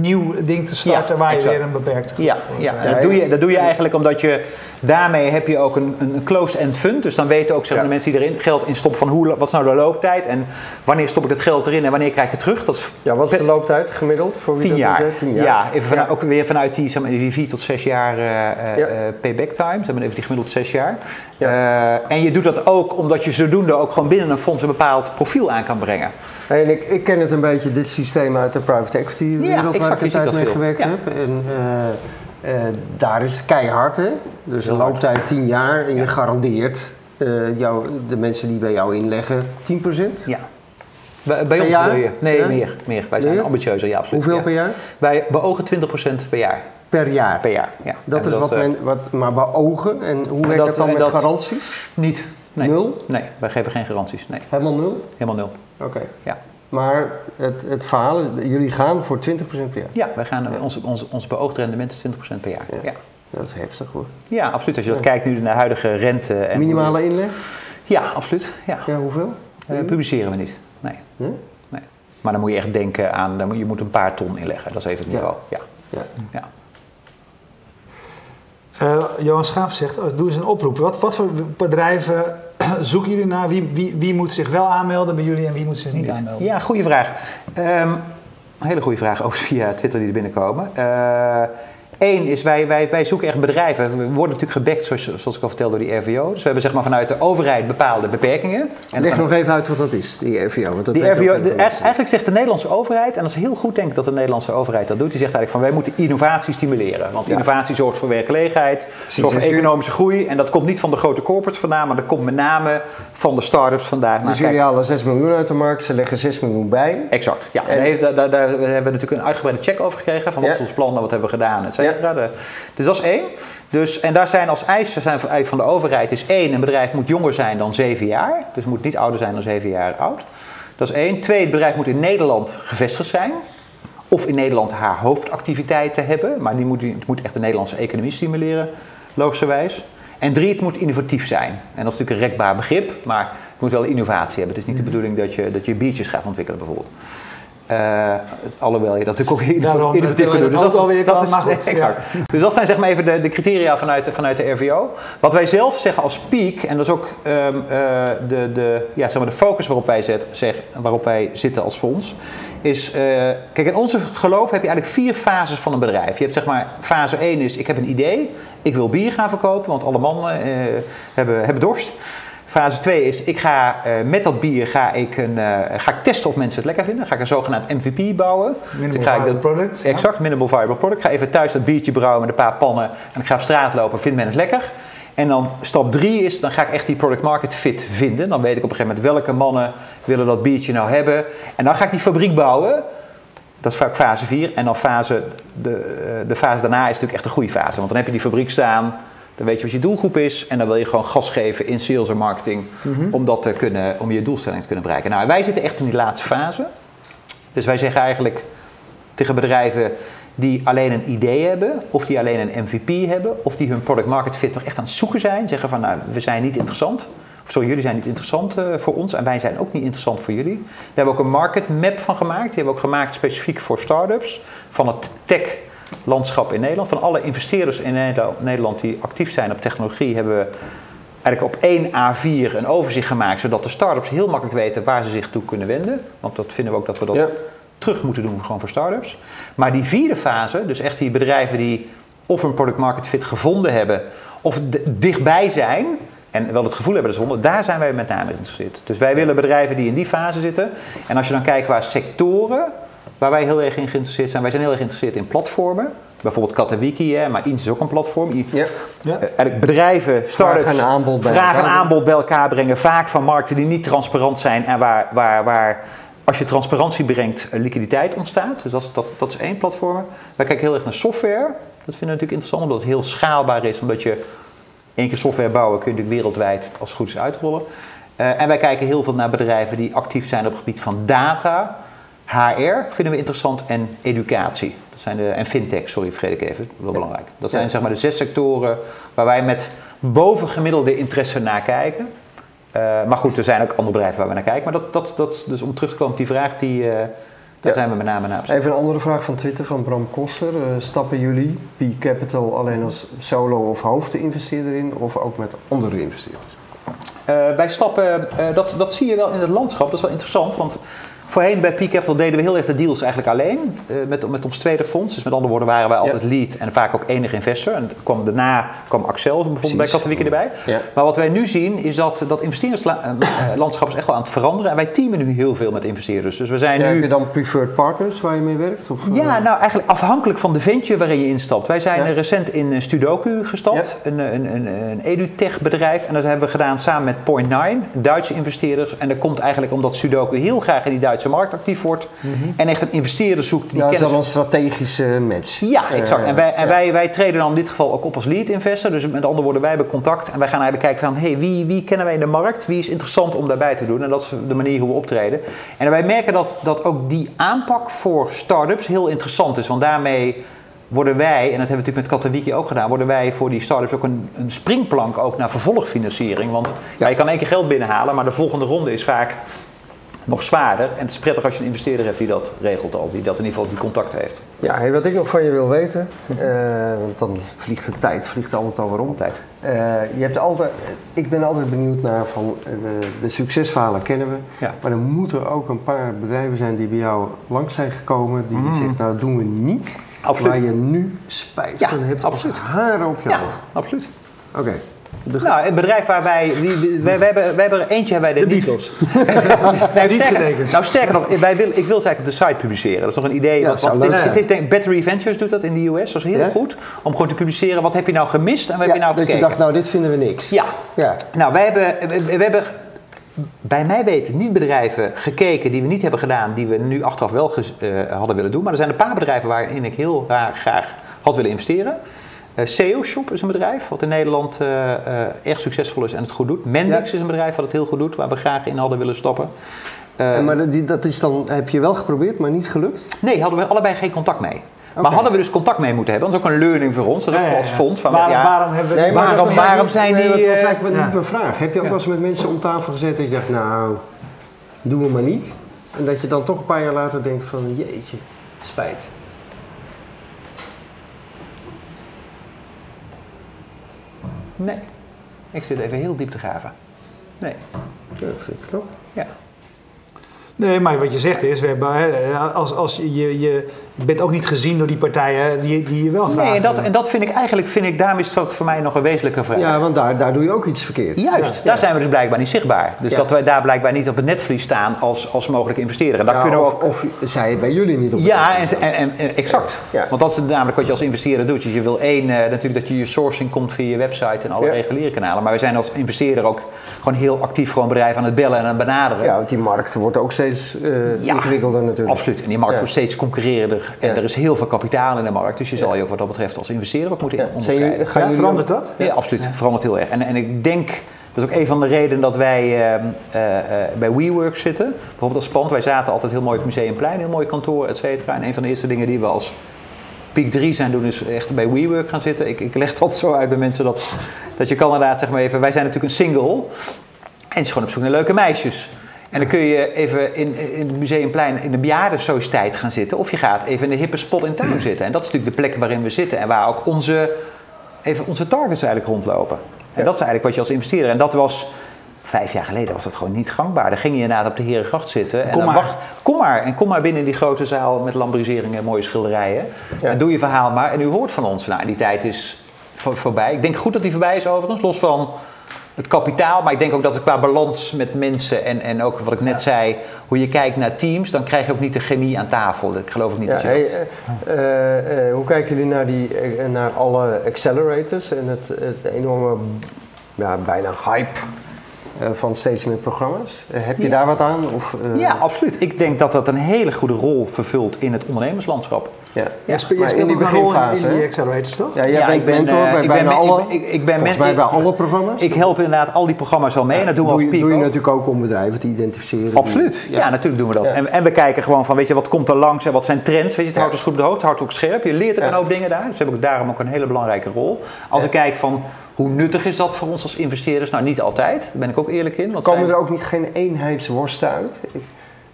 nieuw ding te starten waar je weer een beperkte Ja, ja. En dat, doe je, dat doe je eigenlijk omdat je daarmee heb je ook een, een closed-end fund. Dus dan weten ook zeg maar, de mensen die erin geld in stoppen van hoe, wat is nou de looptijd en wanneer stop ik het geld erin en wanneer krijg ik het terug. Dat is ja, wat is de looptijd gemiddeld voor wie 10 jaar. jaar. Ja, even vanuit, ook weer vanuit die, zeg maar, die 4 tot 6 jaar uh, uh, payback time. Ze hebben even die gemiddeld 6 jaar. Uh, en je doet dat ook omdat je zodoende ook gewoon binnen een fonds een bepaald profiel aan kan brengen. En ik, ik ken het een beetje, dit systeem uit de private equity wereld ja, waar ik een tijd mee gewerkt heb. En, uh, daar is het keihard, hè? Dus een looptijd 10 jaar en je garandeert uh, jou, de mensen die bij jou inleggen 10%? Ja. Bij, bij ons jaar? je? Nee, meer, meer. Wij zijn ambitieuzer, ja, absoluut. Hoeveel per jaar? Wij beogen 20% per jaar. Per jaar? Per jaar, ja. Dat is wat men, wat, maar beogen en hoe werkt dat dan met garanties? Niet. Nee. Nul? Nee, wij geven geen garanties. Nee, Helemaal nul? helemaal nul. Oké. Ja. Maar het, het verhaal, is, jullie gaan voor 20% per jaar. Ja, wij gaan, ons, ons, ons beoogd rendement is 20% per jaar. Ja. Ja. Dat is heftig hoor. ja, absoluut. Als je dat kijkt nu naar de huidige rente. En Minimale inleg? Ja, absoluut. Ja. Ja, hoeveel? Eh, publiceren we niet. Nee. Nee? nee. Maar dan moet je echt denken aan, dan moet, je moet een paar ton inleggen. Dat is even het niveau. Ja. Ja. Ja. Eh, Johan Schaap zegt, doe eens een oproep. Wat, wat voor bedrijven zoeken jullie naar? Wie, wie, wie moet zich wel aanmelden bij jullie en wie moet zich niet aanmelden? Ja, goede vraag. Ehm, een hele goede vraag, ook via Twitter die er binnenkomen. Eén is, wij, wij, wij zoeken echt bedrijven. We worden natuurlijk gebackt, zoals, zoals ik al vertelde, door die RVO. Dus we hebben zeg maar vanuit de overheid bepaalde beperkingen. En Leg nog even uit wat dat is, die RVO. Want dat die RVO, de- eigenlijk zegt de Nederlandse overheid, en dat is heel goed denk ik dat de Nederlandse overheid dat doet, die zegt eigenlijk van wij moeten innovatie stimuleren. Want Ja. innovatie zorgt voor werkgelegenheid, zorgt voor economische groei. En dat komt niet van de grote corporates vandaan, maar dat komt met name van de start-ups vandaan. Nou, Dus kijk, jullie halen 6 miljoen uit de markt, ze leggen 6 miljoen bij. Exact, ja. En- En heeft- daar, daar, daar hebben we natuurlijk een uitgebreide check over gekregen. Van wat Ja. is ons plan, wat hebben we gedaan, et Dus dat is één. Dus, en daar zijn als eisen zijn van, de overheid is één, een bedrijf moet jonger zijn dan zeven jaar. Dus moet niet ouder zijn dan zeven jaar oud. Dat is één. Twee, het bedrijf moet in Nederland gevestigd zijn. Of in Nederland haar hoofdactiviteiten hebben. Maar die moet, het moet echt de Nederlandse economie stimuleren, logischerwijs. En drie, het moet innovatief zijn. En dat is natuurlijk een rekbaar begrip, maar het moet wel innovatie hebben. Het is niet de bedoeling dat je, dat je biertjes gaat ontwikkelen bijvoorbeeld. Eh, alhoewel je dat natuurlijk ook innovatief kunt doen. Dus dat, dat is maar goed, exact. Dus dat zijn zeg maar even de, de criteria vanuit, de- vanuit de RVO. Wat wij zelf zeggen als peak, en dat is ook ehm, eh, de, de, ja, zeg maar de focus waarop wij, zet, zeg, waarop wij zitten als fonds, is... eh, kijk, in onze geloof heb je eigenlijk vier fases van een bedrijf. Je hebt zeg maar, fase 1 is, ik heb een idee, ik wil bier gaan verkopen, want alle mannen hebben, hebben dorst. Fase 2 is, ik ga eh, met dat bier ga ik, een, eh, ga ik testen of mensen het lekker vinden. Ga ik een zogenaamd MVP bouwen. Minimal ga ik dat- product, ja. Exact, minimal viable product. Ik ga even thuis dat biertje brouwen met een paar pannen. En ik ga op straat lopen, vindt men het lekker. En dan stap 3 is, dan ga ik echt die product market fit vinden. Dan weet ik op een gegeven moment welke mannen willen dat biertje nou hebben. En dan ga ik die fabriek bouwen. Dat is vaak fase 4. En dan fase, de, eh, de fase daarna is natuurlijk echt de goede fase. Want dan heb je die fabriek staan, dan weet je wat je doelgroep is. En dan wil je gewoon gas geven in sales en marketing om, dat te kunnen, om je doelstelling te kunnen bereiken. Nou, wij zitten echt in die laatste fase. Dus wij zeggen eigenlijk tegen bedrijven die alleen een idee hebben, of die alleen een MVP hebben, of die hun product market fit nog echt aan het zoeken zijn. Zeggen van, nou, we zijn niet interessant. Of sorry, jullie zijn niet interessant eh, voor ons en wij zijn ook niet interessant voor jullie. Daar hebben we ook een market map van gemaakt. Die hebben we ook gemaakt specifiek voor start-ups van het tech landschap in Nederland. Van alle investeerders in Nederland- die actief zijn op technologie hebben we eigenlijk op één A4 een overzicht gemaakt, zodat de start-ups heel makkelijk weten waar ze zich toe kunnen wenden. Want dat vinden we ook dat we dat Ja. terug moeten doen gewoon voor start-ups. Maar die vierde fase, dus echt die bedrijven die of een product market fit gevonden hebben of dichtbij zijn en wel het gevoel hebben dat ze vonden, daar zijn wij met name in geïnteresseerd. Dus wij willen bedrijven die in die fase zitten. En als je dan kijkt waar sectoren waar wij heel erg in geïnteresseerd zijn, wij zijn heel erg geïnteresseerd in platformen. Bijvoorbeeld Katawiki, hè, maar Ins is ook een platform. Ja. Ja. eh, eigenlijk bedrijven, start-ups, Vraag en aanbod bij vraag en elkaar. aanbod bij elkaar brengen. Vaak van markten die niet transparant zijn en waar, waar, waar als je transparantie brengt, eh, liquiditeit ontstaat. Dus dat is, dat, dat is één platform. Wij kijken heel erg naar software. Dat vinden we natuurlijk interessant, omdat het heel schaalbaar is. Omdat je één keer software bouwen, kun je natuurlijk wereldwijd als het goed is uitrollen. Eh, en wij kijken heel veel naar bedrijven die actief zijn op het gebied van data. HR vinden we interessant en educatie. Dat zijn de, en fintech, sorry, vergeet ik even. Wel belangrijk. Dat zijn Ja. zeg maar de zes sectoren waar wij met bovengemiddelde interesse naar kijken. Eh, maar goed, er zijn ook andere bedrijven waar we naar kijken. Maar dat, dat, dat, dus om terug te komen op die vraag, die, eh, daar Ja. zijn we met name naar op. Even een andere vraag van Twitter van Bram Koster. Eh, stappen jullie P Capital alleen als solo of hoofdinvesteerder in of ook met andere investeerders? Wij stappen, dat, dat zie je wel in het landschap, dat is wel interessant, want voorheen bij Peak Capital deden we heel erg de deals eigenlijk alleen, eh, met, met ons tweede fonds. Dus met andere woorden waren wij altijd lead en vaak ook enige investor. En kwam, daarna kwam Axel bijvoorbeeld bij. Katowiki erbij. Ja. Maar wat wij nu zien is dat dat investeringslandschap is echt wel aan het veranderen en wij teamen nu heel veel met investeerders. Dus we zijn Ja, nu... heb je dan preferred partners waar je mee werkt? Of, Ja, eh, nou eigenlijk afhankelijk van de venture waarin je instapt. Wij zijn eh, recent in eh, Studoku gestapt, een, een, een, een edutech bedrijf. En dat hebben we gedaan samen met Point9, Duitse investeerders. En dat komt eigenlijk omdat Sudoku heel graag in die Duitse Duitse markt actief wordt. En echt een investeerder zoekt die Ja, dat is dan een strategische match. ja, exact. Eh, En, wij, en ja. wij, wij treden dan in dit geval ook op als lead investor. Dus met andere woorden, wij hebben contact en wij gaan eigenlijk kijken van... Hey, wie, wie kennen wij in de markt? Wie is interessant om daarbij te doen? En dat is de manier hoe we optreden. En wij merken dat, dat ook die aanpak voor start-ups heel interessant is. Want daarmee worden wij, en dat hebben we natuurlijk met Katowiki ook gedaan... worden wij voor die start-ups ook een, een springplank ook naar vervolgfinanciering. Want ja, je kan één keer geld binnenhalen, maar de volgende ronde is vaak nog zwaarder. En het is prettig als je een investeerder hebt die dat regelt al. Die dat in ieder geval die contact heeft. Ja, wat ik nog van je wil weten, eh, want dan vliegt de tijd, vliegt altijd al waarom. Altijd. Eh, je hebt altijd, ik ben altijd benieuwd naar van eh, de, de succesverhalen kennen we, Ja. maar er moeten ook een paar bedrijven zijn die bij jou langs zijn gekomen, die je zegt, nou doen we niet, Absoluut. waar je nu spijt Ja, van hebt, absoluut. haren op je Ja, hoofd. absoluut. Oké. De- Nou, het bedrijf waar wij, wij hebben, wij hebben er eentje hebben wij De Beatles. Nou, sterker, nou, sterker nog, wij wil, ik wil ze eigenlijk op de site publiceren. Dat is nog een idee. Ja, wat, wat- het, is, het is denk Battery Ventures doet dat in de US. Dat is heel Ja? goed. Om gewoon te publiceren, wat heb je nou gemist en wat ja, heb je nou dat gekeken. je dacht, nou dit vinden we niks. Ja. Ja. Nou, wij hebben, we, we hebben bij mij weten niet bedrijven gekeken die we niet hebben gedaan, die we nu achteraf wel eh, hadden willen doen. Maar er zijn een paar bedrijven waarin ik heel graag, graag had willen investeren. Eh SEO Shop is een bedrijf wat in Nederland eh, eh, erg succesvol is en het goed doet. Mendix Ja. is een bedrijf wat het heel goed doet, waar we graag in hadden willen stappen. Eh, En maar die, dat is dan, heb je wel geprobeerd, maar niet gelukt? Nee, hadden we allebei geen contact mee. Maar hadden we dus contact mee moeten hebben. Dat is ook een learning voor ons. Dat is ook Ja, als fonds. Van, waarom, ja, waarom hebben we... Nee, maar Waarom- waarom zijn nee, die, Dat was eigenlijk ja. niet mijn vraag. Heb je ook wel eens met mensen om tafel gezet dat je dacht, nou, doen we maar niet. En dat je dan toch een paar jaar later denkt van, jeetje, spijt. Nee. Ik zit even heel diep te graven. Nee. Ja, dat vind ik knap. Ja. Nee, maar wat je zegt is, we hebben, hè, als, als je, je, je bent ook niet gezien door die partijen die, die je wel graag Nee, en dat, en dat vind ik eigenlijk, vind ik, daarom is het voor mij nog een wezenlijke vraag. Ja, want daar, daar doe je ook iets verkeerd. Juist, Ja, daar ja. zijn we dus blijkbaar niet zichtbaar. Dus Ja. dat wij daar blijkbaar niet op het netvlies staan als, als mogelijke investeerder. En daar Ja, kunnen we of, ook... of zij bij jullie niet op. Ja, en, en, en- en- exact. Ja. Want dat is namelijk wat je als investeerder doet. Dus je wil één, eh, natuurlijk dat je je sourcing komt via je website en alle Ja. reguliere kanalen. Maar wij zijn als investeerder ook gewoon heel actief gewoon bedrijven aan het bellen en aan het benaderen. Ja, want die markt wordt ook steeds eh, Ja, ingewikkelder natuurlijk. Absoluut. En die markt Ja. wordt steeds concurrerender. En Ja. er is heel veel kapitaal in de markt. Dus je zal je ook wat dat betreft als investeerder ook moeten onderscheiden. jullie- Ja, verandert dat? Ja, absoluut. Verandert heel erg. En, en ik denk, dat is ook een van de redenen dat wij eh, eh, eh, bij WeWork zitten. Bijvoorbeeld als pand. Wij zaten altijd heel mooi op Museumplein, heel mooi kantoor, et cetera. En een van de eerste dingen die we als Peak 3 zijn doen, is echt bij WeWork gaan zitten. Ik, ik leg dat zo uit bij mensen dat, dat je kan inderdaad, zeg maar even, wij zijn natuurlijk een single. En het is gewoon op zoek naar leuke meisjes. En dan kun je even in, in het museumplein in de bejaardensociëteit gaan zitten. Of je gaat even in de hippe spot in town zitten. En dat is natuurlijk de plek waarin we zitten. En waar ook onze, even onze targets eigenlijk rondlopen. En dat is eigenlijk wat je als investeerder... En dat was... Vijf jaar geleden was dat gewoon niet gangbaar. Dan ging je inderdaad op de Herengracht zitten. En Kom dan maar. wacht, kom maar. En kom maar binnen in die grote zaal met lambriseringen en mooie schilderijen. Ja. En doe je verhaal maar. En u hoort van ons. Nou, die tijd is voor- voorbij. Ik denk goed dat die voorbij is overigens. Los van het kapitaal. Maar ik denk ook dat het qua balans met mensen en, en ook wat ik net zei, hoe je kijkt naar teams, dan krijg je ook niet de chemie aan tafel. Ik geloof ook niet Ja, dat je hey, dat... eh, eh, eh, hoe kijken jullie naar, die, naar alle accelerators en het, het enorme, ja, bijna hype van steeds meer programma's? Heb je Ja. daar wat aan? Of, Ja, absoluut. Ik denk dat dat een hele goede rol vervult in het ondernemerslandschap. Ja. Maar speelt in die in, beginfase, in die hè? accelerators, toch? Ja, jij Ja, bent ik ben, mentor eh, bij ik bijna ben- alle, ik- ik- ik ben volgens men- mij bij ik- alle programma's. Ik help inderdaad al die programma's al mee en dat doen we als doe, je, doe natuurlijk ook om bedrijven te identificeren. die- Absoluut. Ja. natuurlijk doen we dat. Ja. En, en we kijken gewoon van, weet je, wat komt er langs en wat zijn trends? Weet je, het Ja. houdt ons goed op de hoogte, het houdt ook scherp. Je leert ook Ja. een hoop dingen daar. Dus hebben ook daarom ook een hele belangrijke rol. Als Ja. ik kijk van, hoe nuttig is dat voor ons als investeerders? Nou, niet altijd. Daar ben ik ook eerlijk in. Want Komen zijn- er ook niet geen eenheidsworsten uit?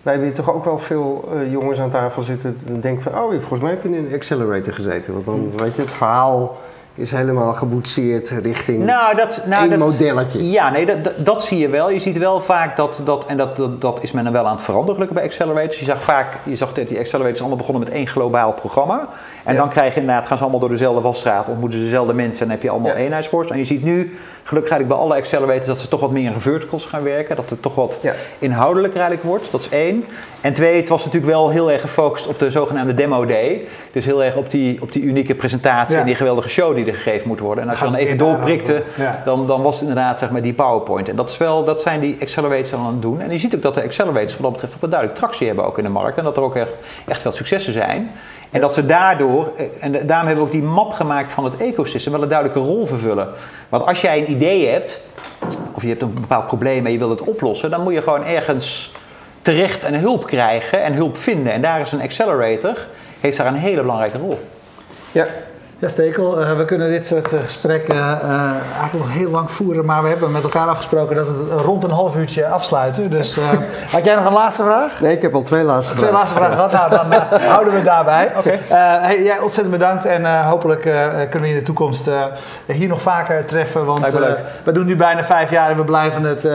Wij hebben hier toch ook wel veel eh, jongens aan tafel zitten. Dan denk ik van, oh, volgens mij heb je in een accelerator gezeten. Want dan, Hmm. weet je, het verhaal is helemaal geboetseerd richting Nou, dat, nou, één dat, modelletje. Ja, nee, dat, dat, dat zie je wel. Je ziet wel vaak dat, dat en dat, dat, dat is men dan wel aan het veranderen gelukkig bij accelerators. Je zag vaak, je zag dat die accelerators allemaal begonnen met één globaal programma. En Ja. dan krijg je inderdaad, gaan ze allemaal door dezelfde wasstraat, ontmoeten ze dezelfde mensen en dan heb je allemaal Ja. eenheidsworst. En je ziet nu, gelukkig eigenlijk bij alle accelerators, dat ze toch wat meer in verticals gaan werken. Dat het toch wat Ja. inhoudelijker eigenlijk wordt. Dat is één. En twee, het was natuurlijk wel heel erg gefocust op de zogenaamde demo day. Dus heel erg op die, op die unieke presentatie en die geweldige show die er gegeven moet worden. En als je dan even doorprikte, dan, dan was het inderdaad zeg maar, die PowerPoint. En dat, is wel, dat zijn die accelerators aan het doen. En je ziet ook dat de accelerators wat dat betreft wel duidelijk tractie hebben ook in de markt. En dat er ook echt, echt wel successen zijn. En dat ze daardoor, eh, en daarom hebben we ook die map gemaakt van het ecosysteem, wel een duidelijke rol vervullen. Want als jij een idee hebt, of je hebt een bepaald probleem en je wilt het oplossen, dan moet je gewoon ergens terecht en hulp krijgen en hulp vinden. En daar is een accelerator, heeft daar een hele belangrijke rol. Ja, Ja, Stekel, eh, we kunnen dit soort eh, gesprekken eh, eigenlijk nog heel lang voeren, maar we hebben met elkaar afgesproken dat we het rond een half uurtje afsluiten. Dus had jij nog een laatste vraag? nee, ik heb al twee laatste Twee laatste vragen gehad, nou dan houden we het daarbij. Hey, jij ontzettend bedankt en hopelijk kunnen we in de toekomst hier nog vaker treffen. Want we doen nu bijna vijf jaar en we blijven het.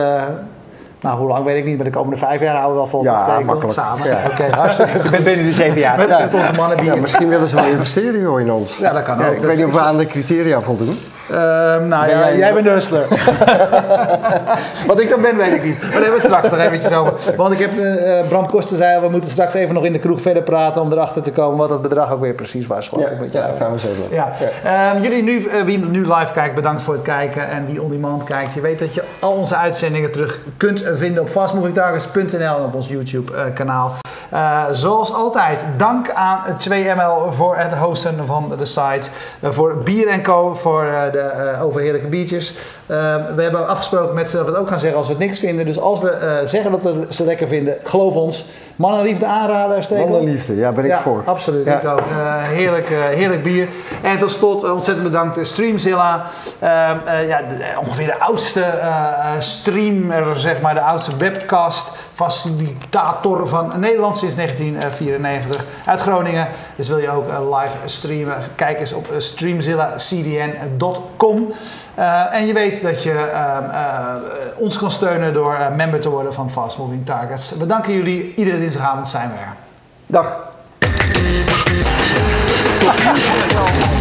Nou, hoe lang weet ik niet, maar de komende vijf jaar houden we wel vol Ja, met Stekel makkelijk. samen. Ja. Oké, hartstikke goed. Met binnen die zeven jaar. Met, met onze mannen Ja, bier. misschien willen ze wel investeren joh, in ons. Ja, dat kan ook. ik Dat weet niet of we aan de criteria voldoen. Ehm, nou Ben ja, jij- jij bent de hustler. Wat ik dan ben, weet ik niet. Maar daar hebben we straks nog eventjes over. Want ik heb, eh, eh, Bram Koster zei we moeten straks even nog in de kroeg verder praten om erachter te komen wat dat bedrag ook weer precies was. Ja, gaan we zo doen. Ja. Ehm, jullie nu, eh, wie nu live kijkt, bedankt voor het kijken. En wie on demand kijkt, je weet dat je al onze uitzendingen terug kunt vinden op fastmovingtargets.nl en op ons YouTube kanaal. Zoals altijd, dank aan 2ML voor het hosten van de site. Voor Bier Co. voor eh, de eh, overheerlijke biertjes. Ehm, we hebben afgesproken met ze dat we het ook gaan zeggen als we het niks vinden. Dus als we eh, zeggen dat we ze lekker vinden, geloof ons. Man en liefde aanrader, Stekel. Man en liefde, ja, ben ik ja, voor. Absoluut, Ja. ik ook. Eh, heerlijk, eh, heerlijk bier. En tot slot eh, ontzettend bedankt eh, Streamzilla. Ehm, eh, ja, de- eh, ongeveer de oudste eh, eh, streamer, zeg maar, de oudste webcast facilitator van Nederland sinds 1994 uit Groningen. Dus wil je ook eh, live streamen, kijk eens op eh, streamzillacdn.com. Eh, en je weet dat je ehm, eh, ons kan steunen door eh, member te worden van Fast Moving Targets. We danken jullie. Iedere dinsdagavond zijn we er. Dag. Tot